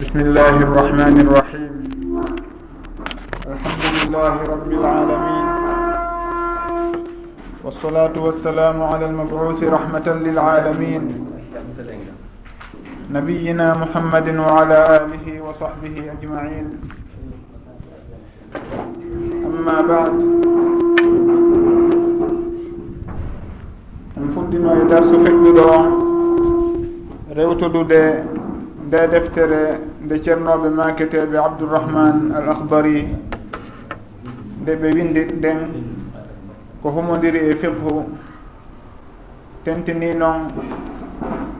بسم الله الرحمن الرحيم الحمد لله رب العالمين والصلاة والسلام على المبعوث رحمة للعالمين نبينا محمد وعلى آله وصحبه أجمعين أما بعد en fuɗɗima e darsu feƴƴuɗo on. Rewtudude nde deftere nde ceernoɓe maketeɓe abdourahman al akhbari nde ɓe windi nden ko humodiri e fiqhu tentini noon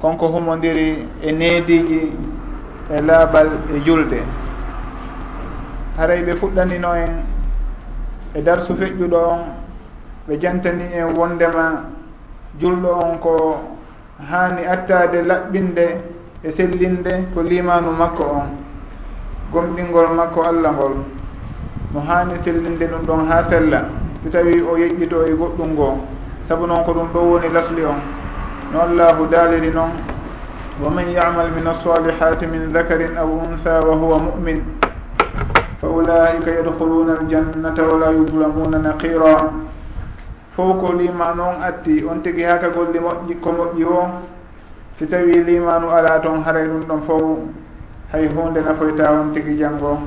konko humodiri e neediji e laaɓal e julde. Haray ɓe fuɗɗanino en e darsu feƴƴuɗo on ɓe jantani en wondema julɗo on ko hani attade laɓɓinde e sellinde ko limanu makko on gomɗingol makko allah ngol. Mo hani sellinde ɗum ɗon ha sella si tawi o yeƴƴito e goɗɗum ngo saabu noon ko ɗum ɗo woni lasli on. No allahu daaliri noon wa man yamal min alsalihati min dakarin aw untha wa huwa mumin fa ulaika yadkhuluna aljannata wala yudlamuna naqira fof ko lima noon atti on tigi haaka golli moƴƴi ko moƴƴi o si tawi limanu ala toon haray ɗum ɗon fof hay hunde nafoyta on tigi janngo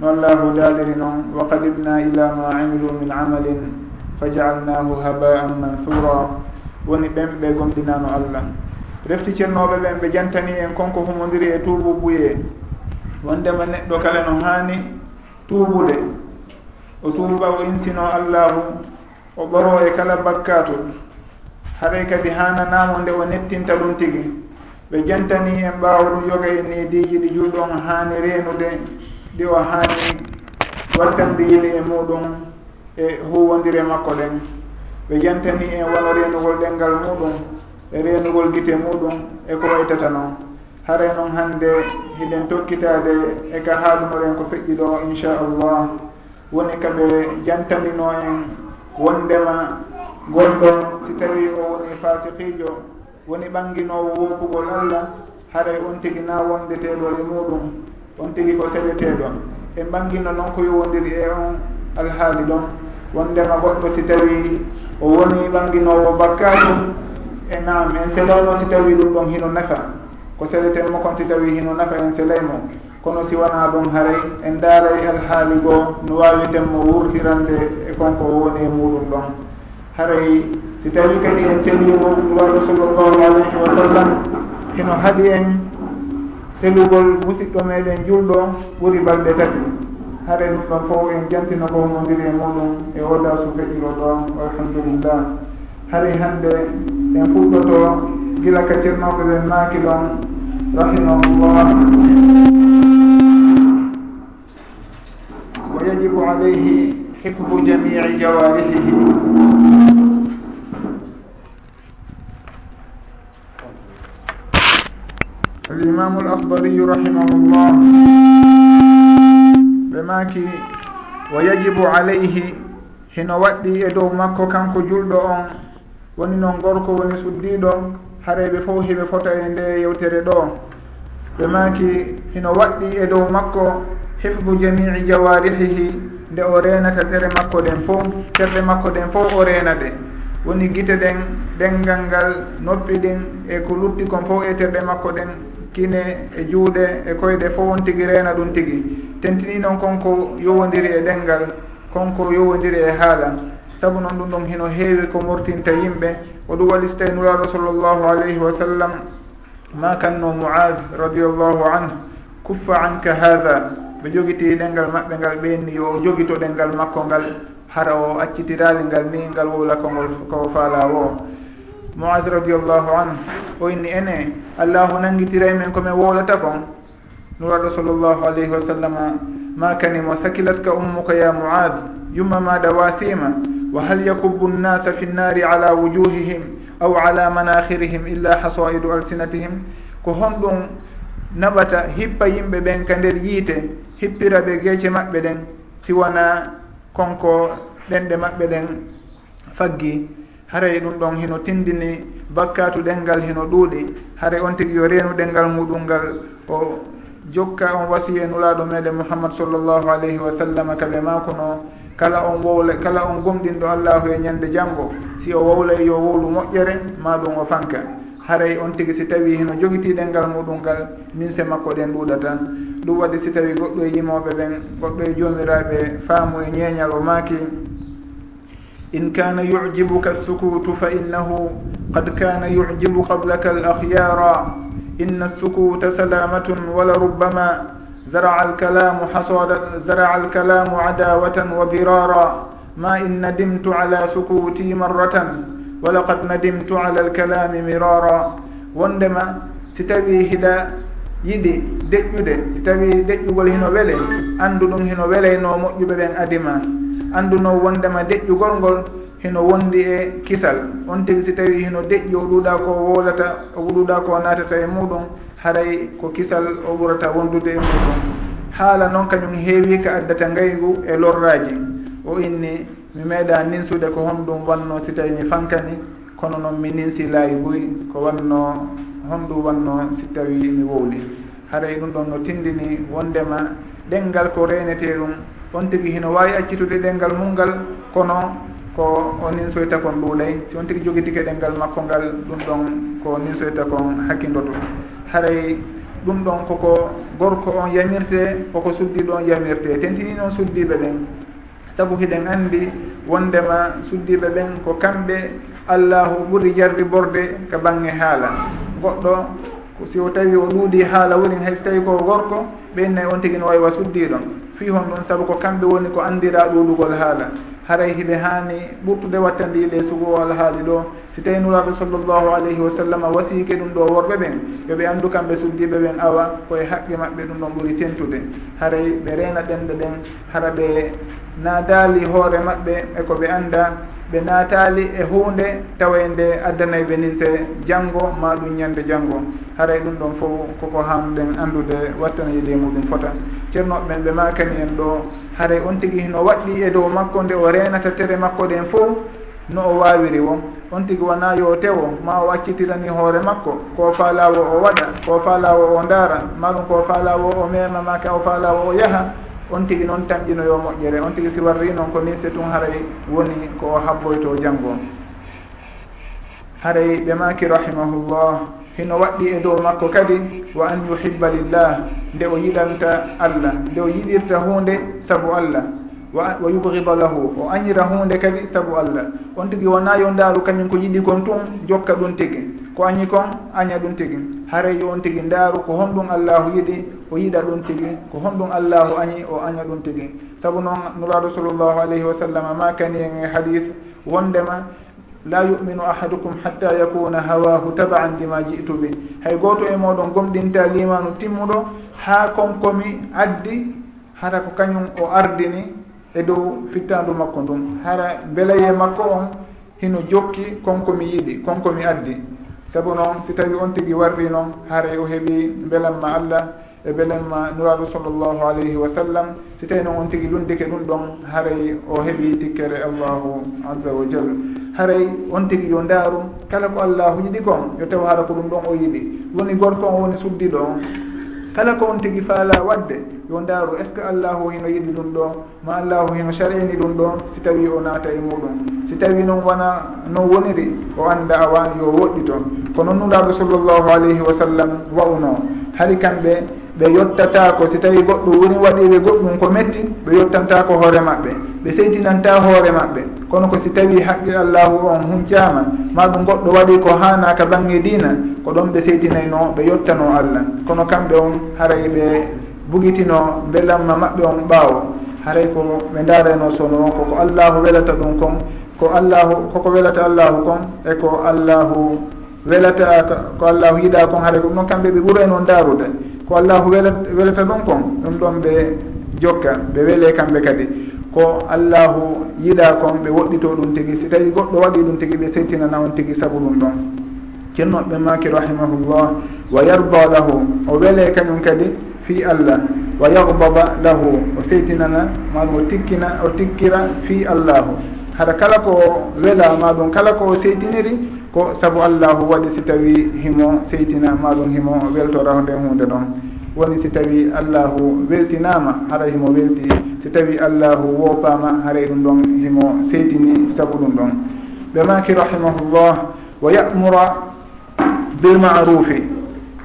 no allahu daaliri noon wa qadimna ila ma amilu min amalin fa jaalnahu haba'an manthura woni ɓen ɓe gomɗinano allah. Refti ceernoɓe ɓen ɓe jantani en konko humodiri e tuubu ɓuye wondema neɗɗo kala no hani tuubude. O tuuba o insino allahu o ɓoro e kala bakkatu haray kadi hananamo nde o nettinta ɗum tigi. Ɓe jantani en ɓaawa ɗum yoga e nediji ɗi julɗon hani renude ɗi o hani wattande yili e muɗum e huwodire makko ɗen. Ɓe jantani en wono renugol ɗengal muɗum e renugol guite muɗum e ko waytata noon. Haray noon hande hiɗen tokkitade e ka haalunoɗen ko feƴƴi ɗo inchallah. Woni kaɓe jantanino en wondema goɗɗo si tawi o woni fasikijo woni ɓanginowo woppugol allah haray on tigi na wondeteɗo e muɗum on tigi ko seɗeteɗo e ɓangino noon ko yowodiri e on alhaali ɗon. Wondema goɗɗo si tawi o woni ɓanginowo bakkatum e nam en selaymo si tawi ɗum ɗon hino nafa. Ko seɗetenmo kon si tawi hino nafa en selaymo. Kono si wona ɗon haray en daaray alhaali goo no wawitenmo wurtirande e konko woni e muɗum ɗon. haray si tawi kadi en selimo nuraɗo sallllahu alayhi wa sallam hino haaɗi en selugol musidɗo meɗen julɗo ɓuuri balɗe tati. Haare ɗum ɗon fof en jantino ko honodiri e muɗum e oda su feƴiro ɗo alhamdulillah. Haray hande en fuɗɗoto gila ka ceernoɓe ɓen maaki ɗon rahimahullah. Wa yajibu alayhi hifdu jamii jawarihihi. الإمام الأخضري رحمه الله ɓe maaki wa yajibu alayhi hino waɗɗi e dow makko kanko julɗo on woni noon gorko woni suddiɗo hareɓe fof hiɓe fota e nde yewtere ɗo ɓe maaki hino waɗɗi e dow makko hifdu jamici jawarihihi nde o renata tere makko ɗen fof terɗe makko ɗen fof o rena ɗe woni guite ɗen ɗengal ngal noppi ɗin e ko lutti kon fof e terɗe makko ɗen kine e juuɗe e koyɗe fof on tigi reena ɗum tigi. Tentini noon konko yowodiri e ɗengal konko yowodiri e haala. Saabu noon ɗum ɗum hino heewi ko mortinta yimɓe. O ɗum waɗi so tawi nuraaɗo sallllahu alayhi wa sallam ma kanno moad radiallahu anhu kuffa anka hada ɓe jogiti ɗengal maɓɓe ngal ɓenni yo jogito ɗengal makko ngal hara o accitiraali ngal ni ngal wowla kongol ko faala o. moas radiallahu an o inni ene allahu nangitiray men komin wowlata kon nuraɗo sallllahu alayhi wa sallam ma kanimo sakilatka ummuka ya moas yumma maɗa wasima wa hal yakubbu nnasa fi nnari ala wujuhihim aw ala manakhirihim illa hasaidu alsinatihim? Ko honɗum naɓata hippa yimɓe ɓen ka nder yiite hippira ɓe geece maɓɓe ɗen siwana konko ɗenɗe maɓɓe ɗen faggi. haray ɗum ɗon hino tindini bakkatu ngal hino ɗuuɗi. Haray on tigi yo reenu ngal muɗum ngal. O jokka on wasiye e nulaaɗo meɗen mouhammad sallllahu alayhi wa sallam kaɓe makuno kala on wowle kala on gomɗinɗo allahu e ñande janngo. Si o wowlay yo wowlu moƴƴere ma ɗum o fanka. Haray on tigi si tawi hino jogitiɗen ngal muɗum ngal min se makko ɗen ɗuuɗata ɗum waɗi si tawi goɗɗo e yimoɓe ɓen goɗɗo e jomiraɓe faamu e ñeeñal o maaki. in kana yujibuka إن كان يعجبك السكوت فإنه قد كان يعجب inna الأخيار salamatun wala سلامة ولربما alkalamu hasada حصاد alkalamu cadawatan wa وضرارا ma in nadimtu ala sukuti مرة walaqad nadimtu ala alkalami mirara wondema si tawi hiɗa yiɗi deƴƴude si tawi deƴƴugol hino wele anndu ɗum hino welayno moƴƴuɓe ɓen adima. annduno wondema deƴƴugol ngol hino wondi e kisal. On tigi si tawi hino deƴƴi o ɗuuɗa ko wolata o ɗuuɗa ko natata e muɗum haray ko kisal o ɓurata wondude e muɗum. Haala noon kañum heewi ka addata ngaygu e lorraji o inni mi meeɗa ninsude ko honɗum wanno si tawi mi fankani kono noon mi ninsi laayi boyi ko wanno honɗum wanno si tawi mi wowli haray ɗum ɗon no tindini wondema ɗengal ko renete ɗum on tigi hino wawi accitude ɗengal mum ngal kono ko onin soyta kon ɗuulay si on tigi jogitike ɗengal makko ngal ɗum ɗon ko nin soyta kon hakkidoto haray ɗum ɗon koko gorko on yamirte koko suddiɗo on yamirte. Tentini noon suddiɓe ɓen saabu hiɗen andi wondema suddiɓe ɓen ko kamɓe allahu ɓuuri jarri borde ka bangge haala. Goɗɗo si o tawi o ɗuuɗi haala wonin hay so tawi ko gorko ɓennayi on tigi no wawi wa suddiɗon. fi hon ɗon saabu ko kamɓe woni ko andira ɗuɗugol haala. Haray hiɓe haani ɓurtude wattandi ɗe sugowol haali ɗo. Si tawi nuraɗo sallllahu alayhi wa sallam wasiike ɗum ɗo worɓe ɓen yoɓe anndu kamɓe suddiɓe ɓen awa koye haqqe maɓɓe ɗum ɗon ɓuri tentude haray ɓe reena ɗenɗe ɗen hara ɓe naadaali hoore maɓɓe e ko ɓe annda ɓe naatali e hunde tawa nde addanay ɓe nin se janngo ma ɗum ñande janngo. Haray ɗum ɗon fof koko hamɗen anndude wattana yiide muɗum fota. Ceernoɓe ɓen ɓe makani en ɗo haray on tigui no waɗɗi e dow makko nde o renata tere makko ɗen fof no o wawiri o on tigui wona yo tewo ma o accitirani hoore makko. Ko faalawo o waɗa ko faalawo o ndaara. Maɗum ko faalawo o mema maka o faalawo o yaaha on tigi noon tamƴinoyo moƴƴere on tigi si warri noon ko ni se tun haray woni ko habboyto janngo. Haray ɓe maki rahimahullah hino waɗɗi e dow makko kadi wa an yuhibba lillah nde o yiɗanta allah nde o yiɗirta hunde sabu allah. Wa yubgida lahu o añira hunde kadi sabu allah. On tigi wona yo ndaaru kañum ko yiɗi kon tun jokka ɗum tigi. Ko añi kon aña ɗum tigi. Haray yo on tigi ndaaru ko honɗum allahu yiɗi o yiiɗa ɗum tigui ko honɗum allahu añi o aña ɗum tigui saabu noon nuraɗo sallllahu alayhi wa sallam ma kani e hadith wondema la yuminu ahadukum hatta yakuna hawahu tabaan lima jitu bi hay goto e moɗon gomɗinta limanu timmuɗo ha konkomi addi hara ko kañum o ardini e dow fittandu makko ndum. Hara beelaye makko on hino jokki konkomi yiiɗi konkomi addi. Saabu noon si tawi on tigui warri noon haray o heeɓi beelanma allah e beelemma nuraɗo sallllahu alayhi wa sallam si tawi noon on tigui lundike ɗum ɗon haray o heeɓi tikkere allahu azza wa jal haray on tigui yo ndaaru kala ko allahu yiɗi kon yo taw hara ko ɗum ɗon o yiɗi. Woni gorko on woni suddiɗo on kala ko on tigui faala wadde yo ndaaru est ce que allahu hino yiɗi ɗum ɗo? Ma allahu hino sar'ini ɗum ɗo? Si tawi o naata e muɗum. Si tawi noon wona no woniri o anda a wani yo woɗɗi toon ko noon nuraɗo sallllahu alayhi wa sallam wa'uno. Hari kamɓe ɓe yottata ko si tawi goɗɗo woni waɗiɓe goɗɗum ko metti ɓe yottanta ko hoore maɓɓe ɓe seydinanta hoore maɓɓe. Kono ko si tawi haqqil allahu on huncama ma ɗum goɗɗo waɗi ko hana ka bange dina ko ɗon ɓe seydinayno ɓe yottano allah. Kono kamɓe on haray ɓe bugitino belamma maɓɓe on ɓaawo. Haray ko ɓe dareno sono koko allahu welata ɗum kon ko allahu koko welata allahu kon e ko allahu welata ko allahu yiiɗa kon. Haray ko ɗum noon kamɓe ɓe ɓuura en darude ko allahu welata ɗum kon ɗum ɗon ɓe jokka ɓe weele kamɓe kadi. Ko allahu yiɗa kon ɓe woɗɗito ɗum tigi si tawi goɗɗo waɗi ɗum tigi ɓe settinana on tigi saabu ɗum ɗon. Cennoɓe maki rahimahullah wa yarda lahu o weele kañum kadi fi allah wa yahdaba lahu o seytinana maɗum o tikkina o tikkira fi allahu. Haɗa kala ko wela maɗum kala ko o seytiniri ko saabu allahu waɗi si tawi himo seytina maɗum himo weltora ho nden hunde ɗon. Woni si tawi allahu weltinama haray himo welti. Si tawi allahu wopama haray ɗum ɗon himo seytini saabu ɗum ɗon. Ɓe maki rahimahullah wa yamura bilmarufi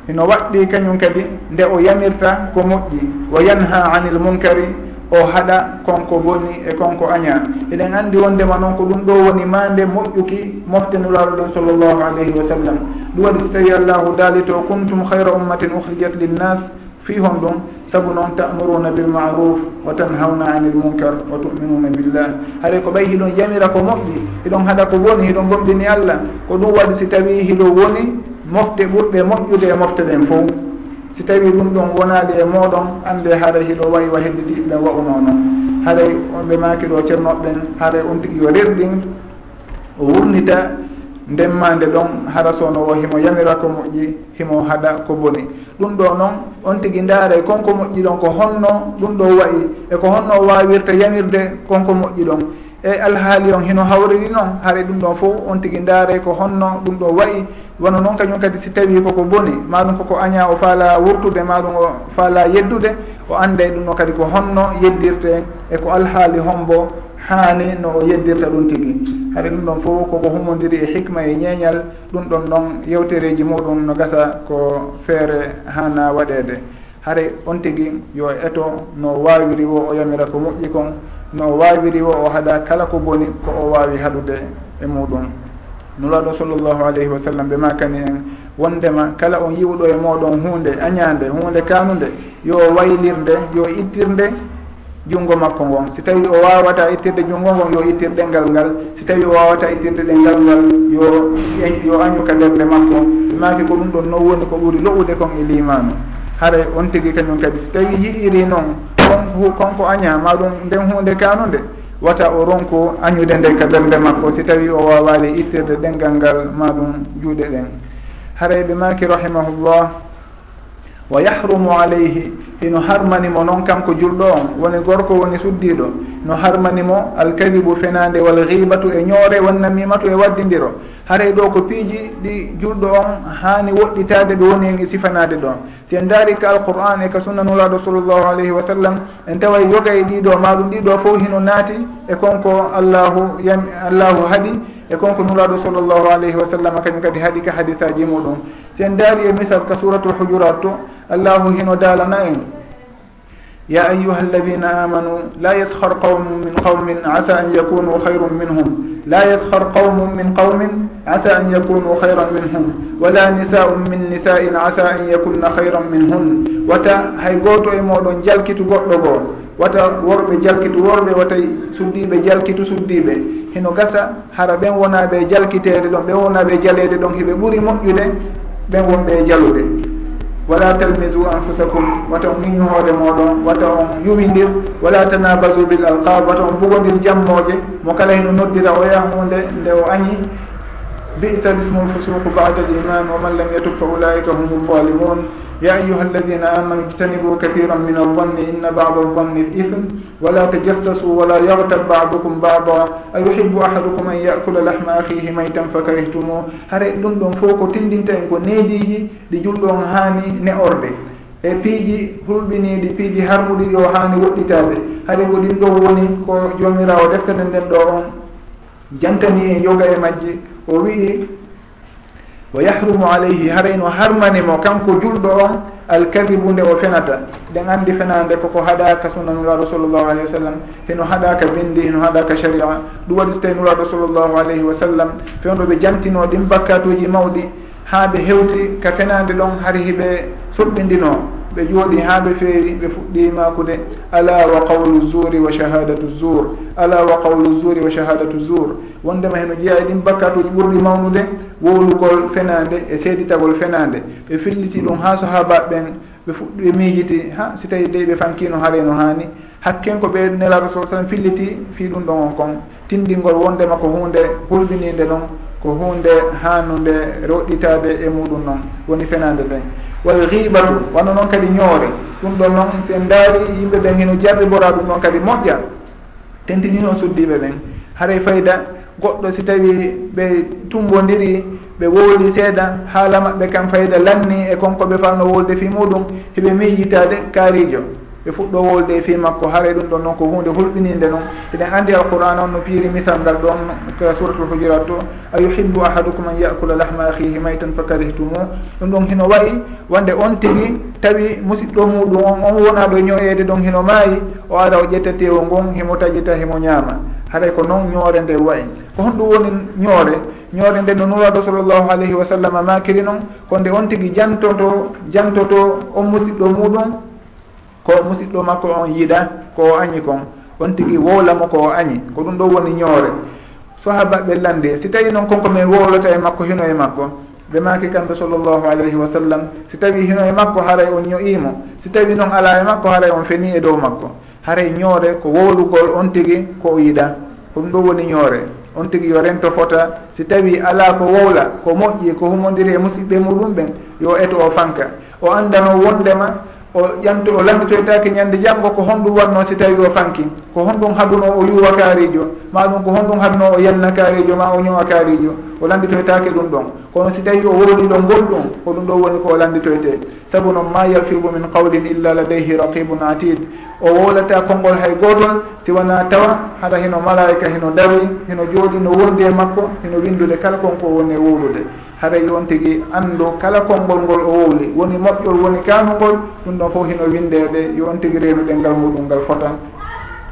ino waɗɗi kañum kadi nde o yamirta ko moƴƴi. Wa yanha anil munkari o haɗa konko boni e konko aña. Eɗen andi wondema noon ko ɗum ɗo woni mande moƴƴuki moftenuraɗo ɗo sallllahu alayhi wa sallam. Ɗum waɗi so tawi allahu daali to kuntum hayra ummatin uhrijat linnas fi hon ɗum saabu noon tamuruna bilmaruf wa tanhawna ani l munkar wa tuminuna billah. Haɗa ko ɓay hiɗon yamira ko moƴƴi hiɗon haɗa ko woni hiɗon gomɗini allah. Ko ɗum waɗi si tawi hiɗo woni mofte ɓurɗe moƴƴude e mofte ɗen fof si tawi ɗum ɗon wonaali e moɗon annde haray hiɗo wayi wa hedditiɗɗa wa'uno noon haray ɓe maaki ɗo ceernoɓeɓen haray on tigi yo rerɗin o wurnita ndemmande ɗon hara sowno o himo yamira ko moƴƴi himo haɗa ko boni ɗum ɗo noon on tigi ndaaray konko moƴƴi ɗon ko honno ɗum ɗo wayi e ko honno wawirta yamirde konko moƴƴi ɗon. eyyi alhaali on hino hawriri noon haare ɗum ɗon fof on tigui ndaare ko honno ɗum ɗo wayi wono noon kañum kadi si tawi koko boni maɗum koko aña o faala wurtude maɗum o faala yeddude o ande ɗum ɗon kadi ko honno yeddirte e ko alhaali hombo haani no o yeddirta ɗum tigui haɗa ɗum ɗon fof koko humodiri e hikma e ñeeñal ɗum ɗon noon yewtereji muɗum no gasa ko feere hana waɗede haare on tigui yo eto no wawiri wo o yamira ko moƴƴi kon. no wawiri wo o haɗa kala ko boni ko o wawi haɗude e muɗum. Nulaɗo sallllahu alayhi wa sallam ɓe makani en wondema kala on yiwɗo e moɗon hunde añade hunde kanude yo waylirde yo ittirde junngo makko ngon. Si tawi o wawata ittirde junngo ngon yo ittir ɗengal ngal. Si tawi o wawata ittirde ɗengal ngal yo e, yo añuka lerde makko. Maki ko ɗum ɗon no woni ko ɓuuri lo'ude kon e limanu haray on tigui kañum kadi. Si tawi yi'iri noon hu konko aña maɗum nden hunde kanude wata o ronku añude nde ka ɓerde makko. Si tawi o wawali ittirde ɗengal ngal maɗum juuɗe ɗen. Harayɓe maki rahimahullah wa yahrumu alayhi ino harmanimo noon kanko julɗo on woni gorko woni suddiɗo no harmanimo alkadibu fenade wal ghibatu e ñoore wonnamimatu e waddidiro haray ɗo ko piiji ɗi julɗo on hani woɗɗitade ɗo woni e sifanade ɗon. Si en daari ka alquran e ka sunna nulaɗo sallllahu alayhi wa sallam en tawa yogay ɗiɗo maɗum ɗiɗo fof hino naati e konko allahu yam allahu haaɗi e konko nulaɗo sallllahu alayhi wa sallam kañum kadi haaɗi ka hadisaji muɗum. Si en daari e misal ka suratul hujurat to allahu hino daalana en. ya ayuha alladina amanu la يسخر قوم min قوم asa an yakunu خيرا minhum. La يسخر قوم min قوم asa an yakunu خيرا minhum. Wala نساء min nisain asa an yakunna خيرا minhun wata hay goto e moɗon jalkitu goɗɗo goo. Wata worɓe jalkitu worɓe wata suddiɓe jalkitu suddiɓe. Hino gasa hara ɓen wonaɓe jalkitede ɗon ɓen wonaɓe jalede ɗon hiɓe ɓuuri moƴƴude ɓen wonɓe jalude wala talmisu anfusakum wata on miñu hoore moɗon wata on yuwindir wala tanabasu bil alqab wata on bugodir jammoje mo kala heno noddira o yahude nde o añi. Bisa l ismu l bada l iman wa man lam yatub fa ulaika hum lzalimun يا أيها الذين آمنوا اجتنبوا كثيرا من الظن إن بعض الظن الإثم ولا تجسسوا ولا يغتب بعضكم بعضا أيحب أحدكم أن يأكل لحم أخيه ميتا فكرهتموه هare ɗum ɗon fof ko tindinta en ko neediji ɗi julɗon haani ne orde e piiji hulɓiniiɗi piiji harmuɗi ɗi o haani woɗɗitaade hade ko ɗin ɗo woni ko joomiraawo deftere nden ɗo on jantani en yoga e majji o wii wa yahrumu alayhi harayno harmanimo kanko julɗo on alkadibu nde o fenata. Ɗen andi fenade koko haɗaka sunnanuraɗo sallllahu alayhi wa sallam heno haɗaka bindi heno haɗaka sharia. Ɗum waɗi so tawi nuraɗo sallllahu alayhi wa sallam fewɗo ɓe jantino ɗin bakkatuji mawɗi ha ɓe hewti ka fenade ɗon har hiɓe suɓɓindino ɓe jooɗi haa ɓe feewi ɓe fuɗɗi makude ala wa qawlu zuri wa shahadatu zour ala wa qawlu zuri wa shahadatu zour wondema heno jeeya ɗin bakkatuji ɓurɗi mawnude wowlugol fenande e seeditagol fenande ɓe filliti ɗum haa sahabaɓeɓen ɓe fuɗɗi miijiti ha si tawi dey ɓe fankino haare no haani. Hakken ko ɓe nelaɗo sa tan filliti fi ɗum ɗon on kon. Tindingol wondema ko hunde hulɓininde ɗon ko hunde hanude roɗɗitade e muɗum noon woni fenande nden wal ghibatu wano noon kadi ñoore. Ɗum ɗon noon sen daari yimɓe ɓen heno jarribora ɗum ɗon kadi moƴƴa. Tentini noon suddiɓe ɓen haray fayda goɗɗo si tawi ɓe tumbodiri ɓe wowli seeɗa haala maɓɓe kam fayida lanni e konko ɓe falno wolde fi muɗum heɓe miijitade kaarijo ɓe fuɗɗo wolde e fi makko haare ɗum ɗon noon ko hunde hulɓininde noon. Eɗen anndi alqouran on no piiri misal ngal ɗon ka suratul hujurat to. A yuhibbu ahadukum an yakula lahma ahihi maytan fa karihtumu. Ɗum ɗon hino wayi wonde on tigi tawi musidɗo muɗum on on wonaɗo ñoyede ɗon hino maayi o ara o ƴetta tewo ngon himo taƴita himo ñaama. Haɗay ko noon ñoore nde wayi. Ko honɗum woni ñoore ñoore nde no nuraɗo sallllahu alayhi wa sallam makiri noon ko nde on tigi jantoto jantoto on musidɗo muɗum ko musidɗo makko on yiiɗa ko o añi kon. On tigi wowlamo ko o añi. Ko ɗum ɗo woni ñoore. Sahaba ɓe landi si tawi noon konko min wowlota e makko hino e makko ɓe maki kamɓe sallllahu alayhi wa sallam si tawi hino e makko haray on ño'imo si tawi noon ala e makko haray on feni e dow makko haray ñoore ko wowlugol on tigi ko o yiɗa. Ko ɗum ɗo woni ñoore. On tigi yo rento fota si tawi ala ko wowla ko moƴƴi ko humodiri e musidɓe muɗum ɓen yo eto o fanka. O andano wondema o ƴamto o lamditoytake ñande janggo ko honɗum wanno si tawi o fanki. Ko honɗum haɗuno o yuwa kaarijo ma ɗum ko honɗum haɗuno o yenna kaarijo ma o ñowa kaarijo o lamditoytake ɗum ɗon. Kono si tawi o wowni ɗo ngolɗum ko ɗum ɗo woni ko o lamditoyte saabu noon ma yalfibu min qawlin illa ladayhi raqibun atid o wowlata konngol hay gotol si wona tawa haɗa hino malaika hino dawi hino jooɗi no wondi e makko hino windude kala konko woni e wowlude haray on tigi anndu kala konngol ngol o wowli woni moƴƴol woni kaanugol ɗum ɗon fof hino windeede. Yo on tigi reenu ngal muɗum ngal fotan.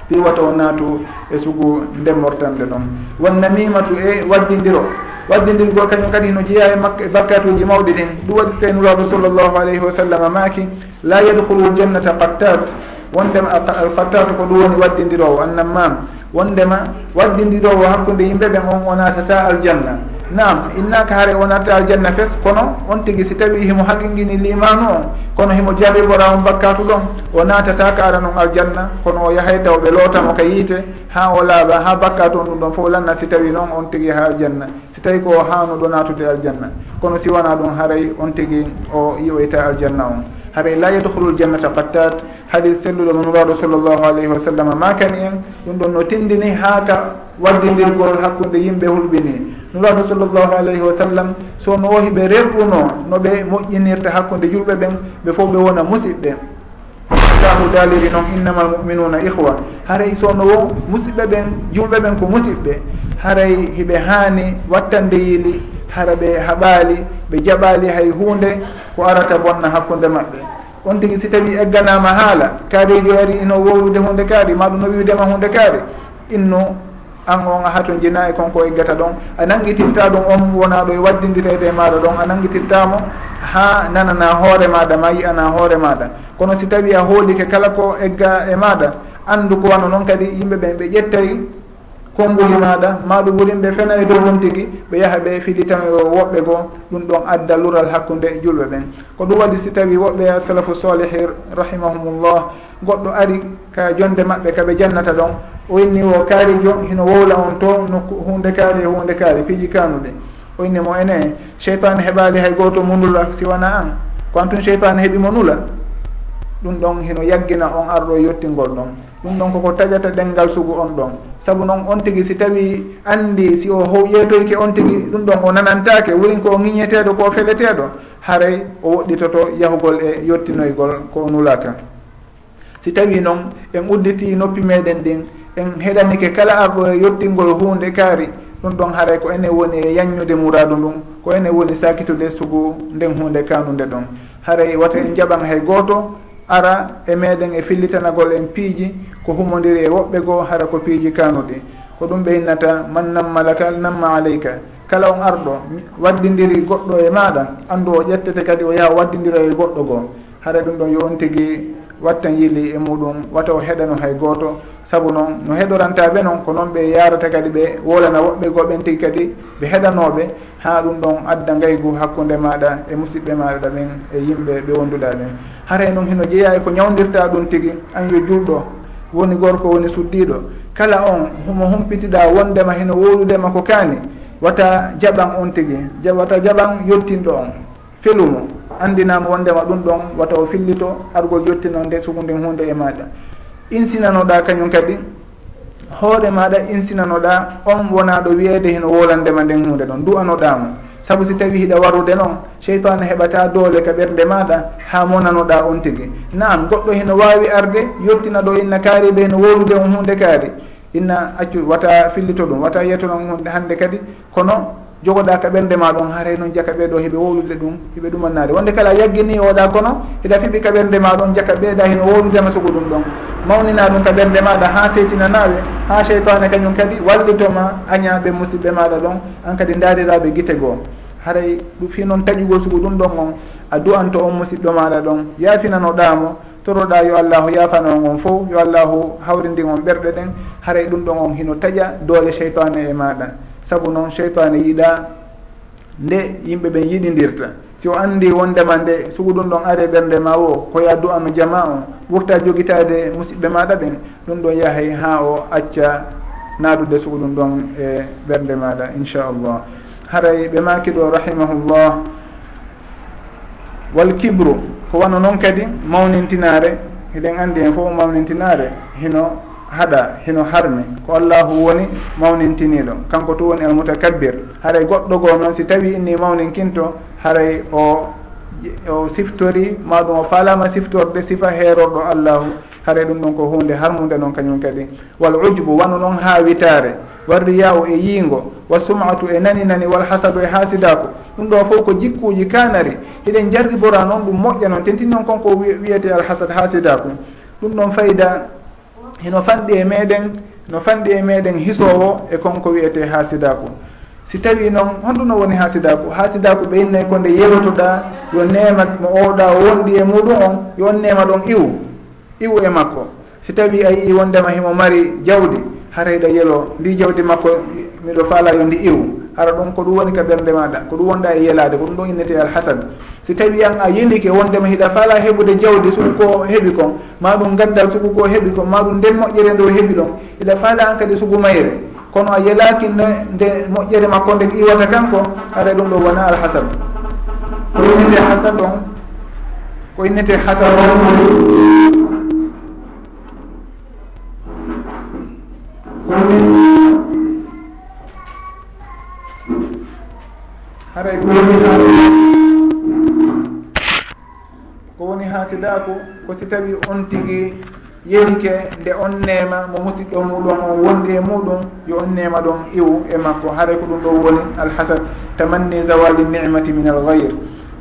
Piwata o naatu e sugu ndemmortande ɗon. Wonnamimatu e waddidiro waddidirgol kañum kadi no jeeya e makka e bakkatuji mawɗi ɗin. Ɗum waddi tawi e nuraɗo sallllahu alayhi wa sallam maaki la yadhulu ljannata qattat. Wondema alqattat ko ɗum woni waddidirowo annammam wondema waddidirowo hakkude yimɓe ɓen on o natata aljanna. nam innaka haare wonata aljanna fes kono on tigui si tawi himo haqqinguini limanu on kono himo jarribora on bakkatu ɗon o natataka ara noon aljanna kono o yahay taw ɓe lootamo ka yiite ha o laaɓa ha bakkatu on ɗum ɗon fof lanna si tawi noon on tigui yaha aljanna. Si tawi ko o hanuɗo natude aljanna. Kono si wona ɗum haaray on tigui o yiwoyta aljanna on. Haaray la yadkhulul jannata qattat hadis selluɗo mo nuraɗo sallllahu alayhi wa sallam makani en? Ɗum ɗon no tindini ha ka waddidirgol hakkude yimɓe hulɓini. nulaɗo sallllahu alayhi wa sallam so no o hiɓe rerɗuno no ɓe moƴƴinirta hakkude julɓe ɓen ɓe fof ɓe wona musiɓɓe. Allahu daliri noon innama almuminuna ihwa haray so no wo musidɓe ɓen julɓe ɓen ko musiɓɓe haray hiɓe haani wattande yiili hara ɓe haɓaali ɓe jaɓaali hay hunde ko arata bonna hakkude maɓɓe. On tigi si tawi egganama haala kaarijo ari ino wowrude hunde kaari maɗum no wiwdema hunde kaari inno an on a hato jina e konko eggata ɗon. A nanguitirta ɗum on wonaɗo e waddidirede e maɗa ɗon. A nanguitirtamo ha nanana hoore maɗa ma yiyana hoore maɗa. Kono si tawi a hoolike kala ko egga e maɗa andu ko wano noon kadi yimɓe ɓen ɓe ƴettay konnguli maɗa maɗum wurinɓe fena e dow ɗum tigui ɓe yaaha ɓe filitan woɓɓe goo ɗum ɗon adda lural hakkude e julɓe ɓen. Ko ɗum waɗi si tawi woɓɓe salafu salihi rahimahumullah goɗɗo ari ka jonde maɓɓe kaɓe jannata ɗon. o inni o kaari jon hino wowla on to nokku hunde kaari e hunde kaari piiji kanuɗe o inni mo ene cheytane heɓali hay goto munula si wona an? Ko an tun cheytane heeɓimo nula? Ɗum ɗon hino yaggina on arɗo e yettingol ɗon. Ɗum ɗon koko taƴata ɗengal sugu on ɗon. Saabu noon on tigi si tawi andi si o ho ƴeetoyke on tigi ɗum ɗon o nanantake wurin ko ŋiñeteɗo ko feleteɗo haray o woɗɗitoto yahugol e yettinoygol ko nulata si tawi noon en udditi noppi meɗen ɗin en heɗanike kala arɗo e yettingol hunde kaari ɗum ɗon haray ko ene woni e yanñude muradu ndum ko ene woni sakitude sugu nden hunde kanude ɗon. Haray e wata en jaɓan hay goto ara e meɗen e fillitanagol en piiji ko humodiri e woɓɓe goo hara ko piiji kanuɗi ko ɗum ɓeynnata man nammalaka namma aleyka kala on arɗo waddidiri goɗɗo e maɗa andu o ƴettete kadi o yaha waddidira e goɗɗo goo. Hara ɗum ɗon yo on tigui wattan yili e muɗum wata o heɗano hay goto saabu noon no heɗorantaɓe noon ko noon ɓe yarata kadi ɓe wolana woɓɓe goɓen tigui kadi ɓe heɗanoɓe ha ɗum ɗon adda gaygu hakkude maɗa e musidɓe maɗa ɓen e yimɓe ɓe wonduɗa ɓen haray noon hino jeeya ko ñawdirta ɗum tigui an yo julɗo woni gorko woni suddiɗo. Kala on homo humpitiɗa wondema hino woludema ko kaani wata jaɓan on tigui wata jaɓan yettinɗo on. Felumo andinama wondema ɗum ɗon wata o fillito argol yettino nde sugu nden hunde e maɗa. insinanoɗa kañum kadi hoore maɗa insinanoɗa on wona ɗo wiyeede heno wolandema nden hunde ɗon du'anoɗamo. Saabu si tawi hiɗa warude noon cheytane heɓata doole ka ɓerde maɗa ha monanoɗa on tigui nam goɗɗo hino wawi arde yettina ɗo inna kaariɓe heno wolude on hunde kaari. Inna accu wata fillito ɗum wata yiyto ɗon hunde hande kadi. Kono jogoɗa ka ɓerdema ɗon haray noon jaka ɓeeɗo heɓe wowlude ɗum heɓe ɗumannade. Wonde kala yaggini oɗa kono eɗa fiɓi ka ɓerdema ɗon jaka ɓeeɗa heno wowludema sugu ɗum ɗon. Mawnina ɗum ka ɓernde maɗa ha seytinanaɓe ha cheytane kañum kadi wallitoma añaɓe musidɓe maɗa ɗon an kadi dariraɓe guite goo haray fi noon taƴugol sugu ɗum ɗon on a du'anto on musidɗo maɗa ɗon. Yaafinanoɗamo toroɗa yo allahu yafano on on fof yo allahu hawrindi on ɓerɗe ɗen. Haray ɗum ɗon on hino taƴa doole cheytane e maɗa. saabu noon cheytane yiiɗa nde yimɓe ɓen yiɗidirta si o andi wondema nde sugu ɗum ɗon are ɓernde ma o koya du'anu jama o ɓurta jogitade musidɓe maɗa ɓen ɗum ɗon yahay ha o acca naadude sugu ɗum ɗon e ɓernde maɗa inchallah haray ɓe maki ɗo rahimahullah. Wal kibru ko wano noon kadi mawnintinare hiɗen andi hen fof mawnintinare hino haɗa hino harmi. Ko allahu woni mawnintiniɗo kanko tu woni almutakabbir. Haray goɗɗo goo noon si tawi inni mawninkinto haray o o siftori maɗum o falama siftorde sifa heerorɗo allahu. Haray ɗum ɗon ko hunde harmude noon kañum kadi. Wal ujbu wano noon ha haawitare warriyahu e yiingo. Wa sumatu e nani nani wal hasadu e haasidako ɗum ɗo fof ko jikkuji kanari hiɗen jarribora noon ɗum moƴƴa noon. Tentini noon konko wiyete alhasad haasidaku ɗum ɗon fayida hino fanɗi e meɗen no fanɗi e meɗen hisowo e konko wiyete haasidaku si tawi noon honɗuno woni haasidaku haasidaku ɓe innay ko nde yerotoɗa yo nema mo oɗa wonɗi e muɗum on yo on nema ɗon iwu iwu e makko. Si tawi a yii wondema himo mari jawdi harayɗa yelo ndi jawdi makko miɗo faala yo ndi iwu. hara ɗum ko ɗum woni ka ɓernde maɗa ko ɗum wonɗa e yelade ko ɗum ɗon innete alhasad si tawi an a yelike wondema hiɗa fala heɓude jawdi sugu ko heeɓi kon ma ɗum gaddal sugu ko heeɓi kon ma ɗum nden moƴƴere nde o heeɓi ɗon hiɗa fala an kadi sugu mayre. Kono a yelaki no nde moƴƴere makko nde iwata kanko hara ɗum ɗo wona alhasad ko innete hasad on ko innete hasad on way ko woni ko woni haasidaku ko si tawi on tigi yerike nde on neema mo musidɗo muɗum o wondi e muɗum yo on neema ɗon iwu e makko. Haray ko ɗum ɗo woni alhasad tamanni zawali nicmati min algayre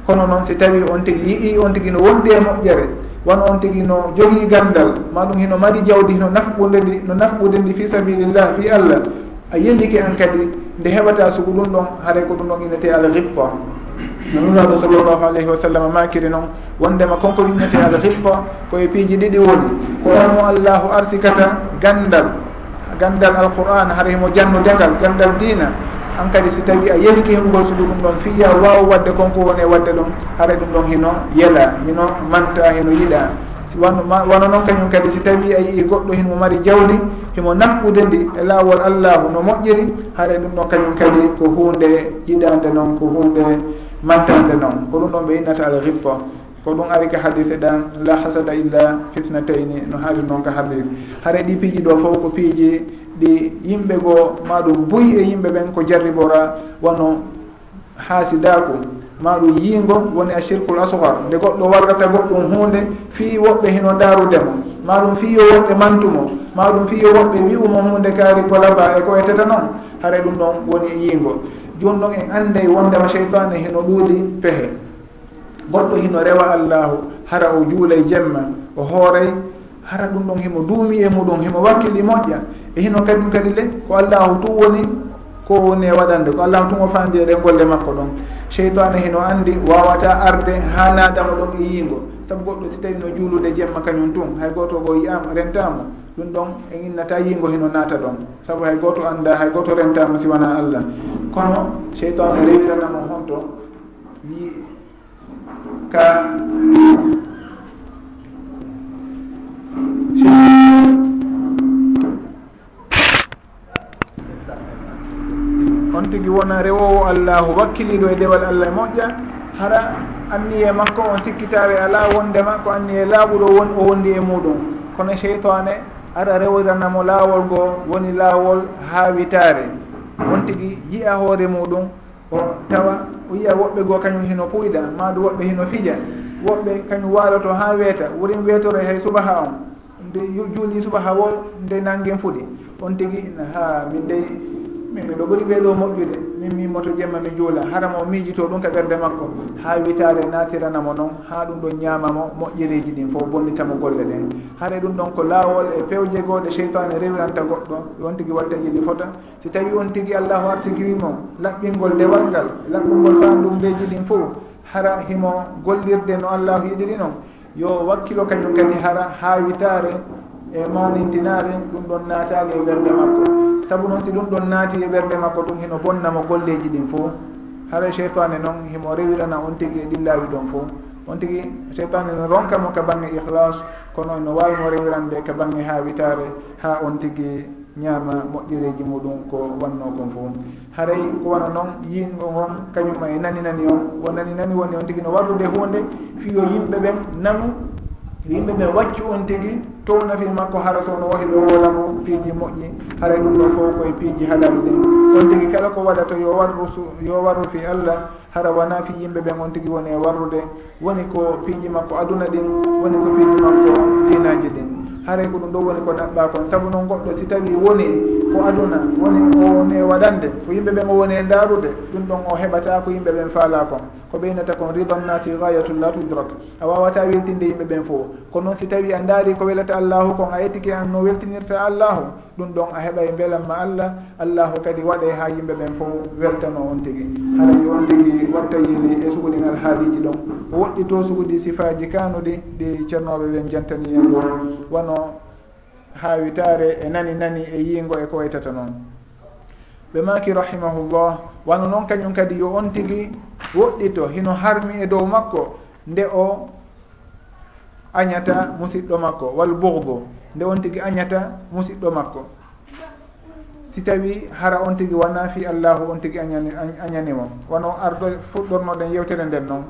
kono noon si tawi on tigi yii on tigi no wondi e moƴƴere won on tigi no jogii gandal maɗum hino mari jawdi hino nafɓude ndi no nafɓude ndi fi sabilillah fi allah a yellike an kadi nde heɓata sugu ɗum ɗon haray ko ɗum ɗon innete alghibba no nuraɗo sallllahu alayhi wa sallam makiri noon wondema konko innete alghibba koye piiji ɗiɗi woni. Ko onmo allahu arsikata gandal gandal alquran haray mo jannudegal gandal dina an kadi si tawi a yehiki heɓugol sugu ɗum ɗon fiya wawa wadde konko woni e wadde ɗum haray ɗum ɗon hino yela hino manta hino yiiɗa wano noon kañum kadi si tawi a yii e goɗɗo himo mari jawdi himo naɓɓude ndi e laawol allahu no moƴƴiri haara ɗum ɗon kañum kadi ko hunde yiɗande noon ko hunde mantande noon ko ɗum ɗon ɓe innata al ghibba ko ɗum ari ka hadise ɗan la hasada illa fitnatayni no haari noon ka hadis haara ɗi piiji ɗo fof ko piiji ɗi yimɓe goo maɗum buyi e yimɓe ɓen ko jarribora wono haasidaku maɗum yiingo woni a ashirkul asgar nde goɗɗo warrata goɗɗum hunde fii woɓɓe hino darudemo maɗum fii yo woɓɓe mantumo maɗum fii yo woɓɓe wi'umo hunde kaari golaba e ko eteta noon haara ɗum ɗon woni e yiingo joni ɗon en ande wondema cheytane hino ɗuuɗi pehe. Goɗɗo hino rewa allahu hara o juulay jemma o hooray. Hara ɗum ɗon himo duumi e muɗum himo wakkili moƴƴa. E hino kadum kadi le ko allahu tu woni ko woni e waɗande. Ko allahu tum o fandi ɗen golle makko ɗon. cheytane heno andi wawata arde ha naadama ɗon e yiingo saabu goɗɗo si tawi no juulude jemma kañum tun hay goto go yiyama rentama ɗum ɗon en innata yiingo heno naata ɗon. Saabu hay goto anda hay goto rentama si wona allah. Kono cheytane rewiranamo honto wi ka on tigi wona rewowo allahu wakkiliɗo e ɗeɓal allah e moƴƴa. Hara anniye makko on sikkitawe ala wondema ko anniye laaɓuɗo won o wondi e muɗum. Kono cheytane ara rewiranamo laawol goo woni laawol haawitaare. On tigi yiya hoore muɗum o tawa o yiya woɓɓe goo kañum hino puyɗa maadu woɓɓe hino fija. Woɓɓe kañum waaloto ha weeta worin weetore hay subaha on. Nde juuli subaha wo nde nangen fuɗi. On tigi ha min dey min miɗo ɓuri ɓeeɗo moƴƴude. Min mimoto jemma mi juula harama o miijito ɗum ka ɓerde makko. Ha witare natiranamo noon ha ɗum ɗon ñamamo moƴƴereji ɗin fof bonnitamo golle ɗen. Haɗa ɗum ɗon ko laawol e pewje gooɗe cheytane rewiranta goɗɗo. On tigui watta jiɗi fota. Si tawi on tigui allahu arsigirimo laɓɓingol dewal ngal laɓɓungol tan ɗum ɗin fof hara himo gollirde no allahu yiɗiri noon yo wakkilo kañum kadi hara ha witare e manintinare ɗum ɗon naatali e ɓerde makko. sabu noon si ɗum ɗon naati e ɓerde makko ɗum hino bonnamo golleji ɗin fo haɓe cheytane noon himo rewirana on tigui e ɗillawi ɗon fo on tigui cheytane no ronkamo ka bangge ihlas kono no wawimo rewirande ka bangge ha witare ha on tigui ñaama moƴƴereji muɗum ko wanno kon fo haray ko wana noon yingo on kañum e nani nani on wo nani nani woni on tigui no warrude hunde fiyo yimɓe ɓen nanu yimɓe ɓe waccu on tigi townatin makko hara so wahi ɗo wolamo piiji moƴƴi haray ɗum ɗo fof koye piiji halal ɗin on tigi kala ko waɗa to yo warru yo warru fi allah hara wona fi yimɓe ɓen on tigi woni e warrude. Woni ko piiji makko aduna ɗin woni ko piiji makko dinaji ɗin. Haray ko ɗum ɗo woni ko ɗaɓɓa kon. Saabu noon goɗɗo si tawi woni ko aduna woni o woni e waɗande ko yimɓe ɓen o woni e darude ɗum ɗon o heɓata ko yimɓe ɓen faala kon. ko ɓeynata kon ridanasi gayatu la tudrak. A wawata weltinde yimɓe ɓen fo kono noon si tawi a daari ko welata allahu kon a ettike an no weltinirta allahu ɗum ɗon a heɓay e allah. Allahu kadi waɗe ha yimɓe ɓen fo weltano on tigui haɗaji on tigui watta yili e suguɗin alhaaliji ɗon. O woɗɗi to suguɗi sifaji kanuɗi ɗi ceernoɓe ɓen jantani en ɗon. Wono haawitare e nani nani e yiingo e ko waytata noon. Ɓe maki rahimahullah wano noon kañum kadi yo on tigi woɗɗito hino harmi e dow makko nde o añata musidɗo makko wal bourgo nde on tigi añata musidɗo makko. Si tawi hara on tigi wona fi allahu on tigi añani añanimo. Wono ardo fuɗɗornoɗen yewtere nden noon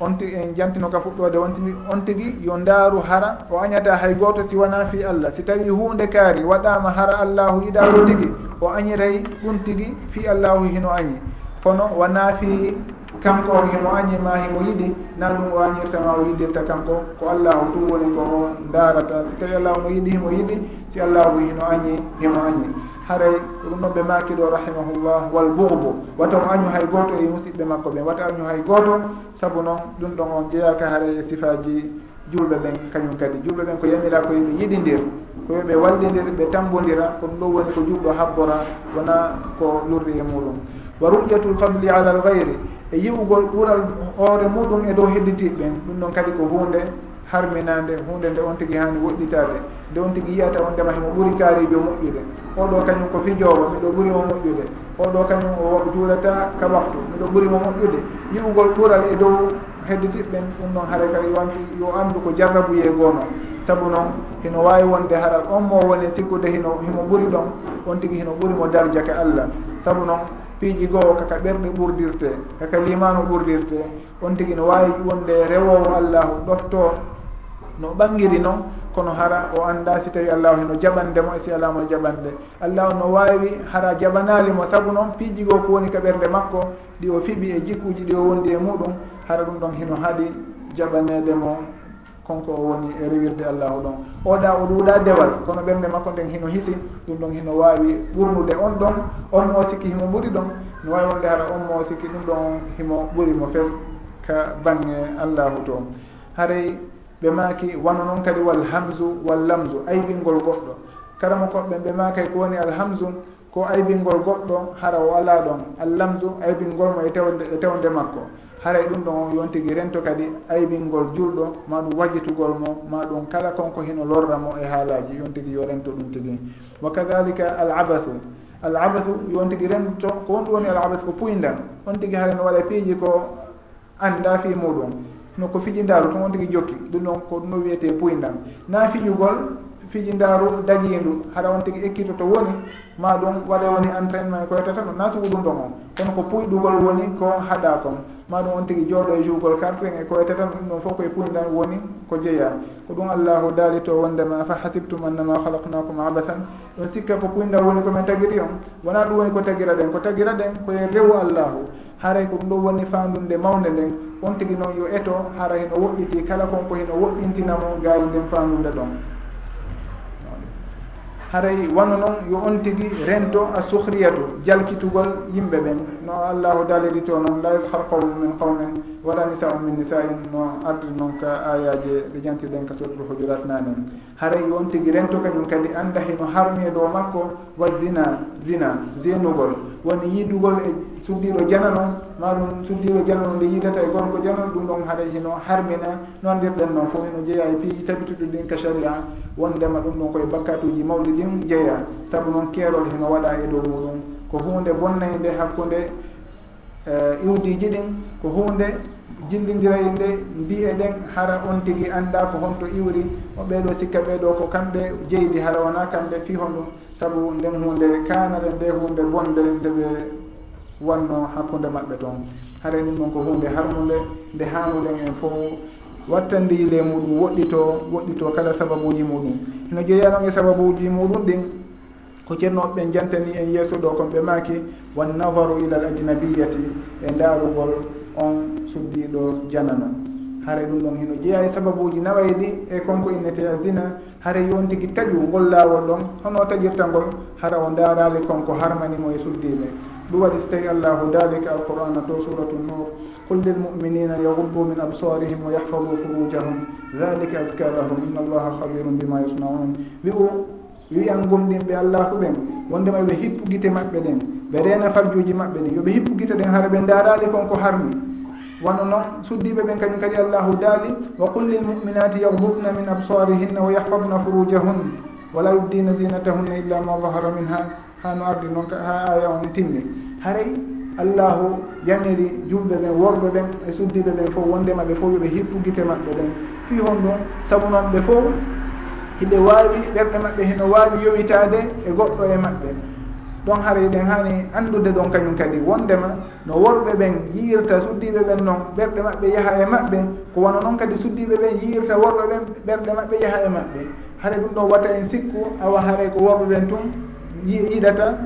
on tigi en jantino ka fuɗɗode on tigi on tigi yo ndaaru hara o añata hay gooto si wona fi allah. Si tawi hunde kaari waɗama hara allahu yiɗaro tigi o añiray ɗum tigi fi allahu hino añi. Kono wona fi kanko himo añi ma himo yiɗi nan ɗum o añirtama o yiɗirta kanko. Ko allahu tum woni ko o daarata si tawi allahu no yiɗi himo yiɗi si allahu hino añi himo añi. haray ko ɗum noon ɓe makiɗo rahimahullah wal bourbo wata o añu hay goto e musidɓe makko ɓen. Wata añu hay goto saabu noon ɗum ɗon on jeeyaka haray e sifaji julɓe ɓen kañum kadi. Julɓe ɓen ko yamira ko yimɓe yiɗidir ko yoɓe wallidir ɓe tambodira ko ɗum ɗo woni ko julɗo habbora wona ko lurri e muɗum. Wa ru'yatul fadli ala al gayri e yi'ugol ɓuural hoore muɗum e dow hedditiɓɓen ɗum ɗon kadi ko hunde harminande hunde nde on tigui hani woɗɗitade nde on tigui yiyata on ndema himo ɓuuri kaarijo moƴƴude. oɗo kañum ko fijowo miɗo ɓuuri mo moƴƴude. Oɗo kañum o juulata ka waftu miɗo ɓuuri mo moƴƴude. Yiwugol ɓural e dow hedditiɓɓen ɗum noon haara kadi wanti yo andu ko jarrabuye goono saabu noon hino wawi wonde haral on mo woni sikkude hino himo ɓuuri ɗon on tigui hino ɓuuri mo darjake allah. Saabu noon piiji goho kaka ɓerɗe ɓurdirte kaka limanu ɓurdirte on tigui no wawi wonde rewowo allahu ɗofto no ɓangiri noon kono hara o annda si tawi allahu heno jaɓandemo e si alama jaɓande. Allahu no wawi hara jaɓanalimo saabu noon piiji goo ko woni ka ɓerde makko ɗi o fiɓi e jikkuji ɗi o wondi e muɗum hara ɗum ɗon hino haaɗi jaɓanedemo konko o woni e rewirde allahu ɗon. Oɗa o ɗuuɗa dewal kono ɓerde makko nden hino hisi ɗum ɗon hino wawi ɓurnude on ɗon on mo sikki himo ɓuri ɗon no wawi wonde hara on mo sikki ɗum ɗon himo ɓurimo fes ka bange allahu to. Haray ɓe maaki wano noon kadi wal hamsu wal lamsu aybingol goɗɗo. Kala mo koɓɓen ɓe maakay ko woni alhamsu ko aybingol goɗɗo hara o ala ɗon allamsu aybingol mo e tewde e tewde makko. Haray ɗum ɗon on yon tigi rento kadi aybingol julɗo ma ɗum wajitugol mo ma ɗum kala konko hino lorra mo e haalaji yon tigi yo rento ɗum tigi. Wa kadalika al abathu. Al abathu yon tigi rento ko wonɗum woni al abathu ko puyndan on tigi hara no waɗa piiji ko anda fi muɗum. no ko fijindaaru ko on tigi jokki ɗum noon ko ɗum no wiyete puyndan na fiƴugol fijindaaru dagiindu haɗa on tigi ekkitoto woni ma ɗum waɗa woni entraînement koyetata ɗum na sugu ɗum ɗon on kono ko puyɗugol woni ko haɗa kon. Ma ɗum on tigi jooɗo e jougol carte e koyetata ɗum ɗon fof koye puyndam woni ko jeeya ko ɗum allahu daali to wondema fa hasibtum annama halaknakum abathan ɗon sikka ko puyndam woni komin tagiri on. Wona ɗum woni ko tagira ɗen ko tagira ɗen koye rewu allahu haray ko ɗum ɗo woni fandunde mawde nden. On tigi noon yo eto hara heno woɗɗiti kala konko heno woɗɗintinamo gaali nden fandunde ɗon. Haray wano noon yo on tigi rento a suhriyatu jalkitugol yimɓe ɓen. No allahu daliri to noon la yashar qawmu min qawmin wala nisau min nisain. No ardi noon ka ayaji ɓe jantiɗen ka suratul hujurat nanen haray yo on tigi rento kañum kadi anda heno harmi e dow makko wa zina zina zenugol. Woni yidugol e suddiɗo jana noon ma suddiɗo jana noon nde yidata e gorko jana ɗum ɗon haɗa e hino harmina noon ndirɗen noon fof hino jeeya e piiji tabituɗi ɗin ka sharia wondema ɗum ɗon koye bakkatuji mawɗi ɗin jeeya. Saabu noon keerol hino waɗa e dow muɗum. Ko hunde bonnayde hakkude iwdiji ɗin ko hunde jillidiray nde mbiye ɗen hara on tigui anda ko honto iwri o ɓeeɗo sikka ɓeeɗo ko kamɓe jeydi hara wona kamɓe fi hon ɗum saabu nden hunde kanare nde hunde bonde ndeɓe wanno hakkude maɓɓe toon. Hare ɗum ɗon ko hunde harmude nde hanuɗen en fof wattandile muɗum woɗɗito woɗɗito kala sababuji muɗum. Eno jeeyanon e sababuji muɗum ɗin ko ceernoɓe jantani en yeeso ɗo kon ɓe maaki wan nafaru ila l ajnabiyati e ndaarugol on suddiɗo janano hare ɗum ɗon hino jeeya e sababuji nawayi ɗi e konko innete a zina hare yon tigi taƴu ngol laawol ɗon hono taƴirta ngol hara o ndaarali konko harmanimo e suddiɓe ɗum waɗi so tawi allahu dalika alqur'ana dow suratu nour qul lilmuminina yaguddu min absarihim wa yahfadu furujahum dhalika aska lahum inna allaha habirum bima yasnaun wi u wiyan gomɗin ɓe allahu ɓen wondema ɓe hippu guite maɓɓe ɗen ɓe rena farjuji maɓɓe ɗi yoɓe hippu guite ɗen hara ɓe darali kon ko harmi. Wano noon suddiɓe ɓen kañum kadi allahu daali wa qul lilmuminati yahdudna min absarihinna wa yahfadna furujahun wala yubdina zinatahunna illa ma dahara minha ha no ardi noon ha aya on timmi haray allahu yamiri julɓe ɓen worɓe ɓen e suddiɓe ɓen fof wondema ɓe fof yoɓe hippu guite maɓɓe ɓen fi hon ɗum saabu noon ɓe fof hiɓe wawi ɓerɗe maɓɓe heno wawi yowitade e goɗɗo e maɓɓe. Ɗon haray ɗen hani andude ɗon kañum kadi wondema no worɓe ɓen yiirta suddiɓe ɓen noon ɓerɗe maɓɓe yaaha e maɓɓe ko wona noon kadi suddiɓe ɓen yiirta worɓe ɓen ɓerɗe maɓɓe yaaha e maɓɓe. Haray ɗum ɗon watta en sikku awa haaray ko worɓe ɓen tun yiɗata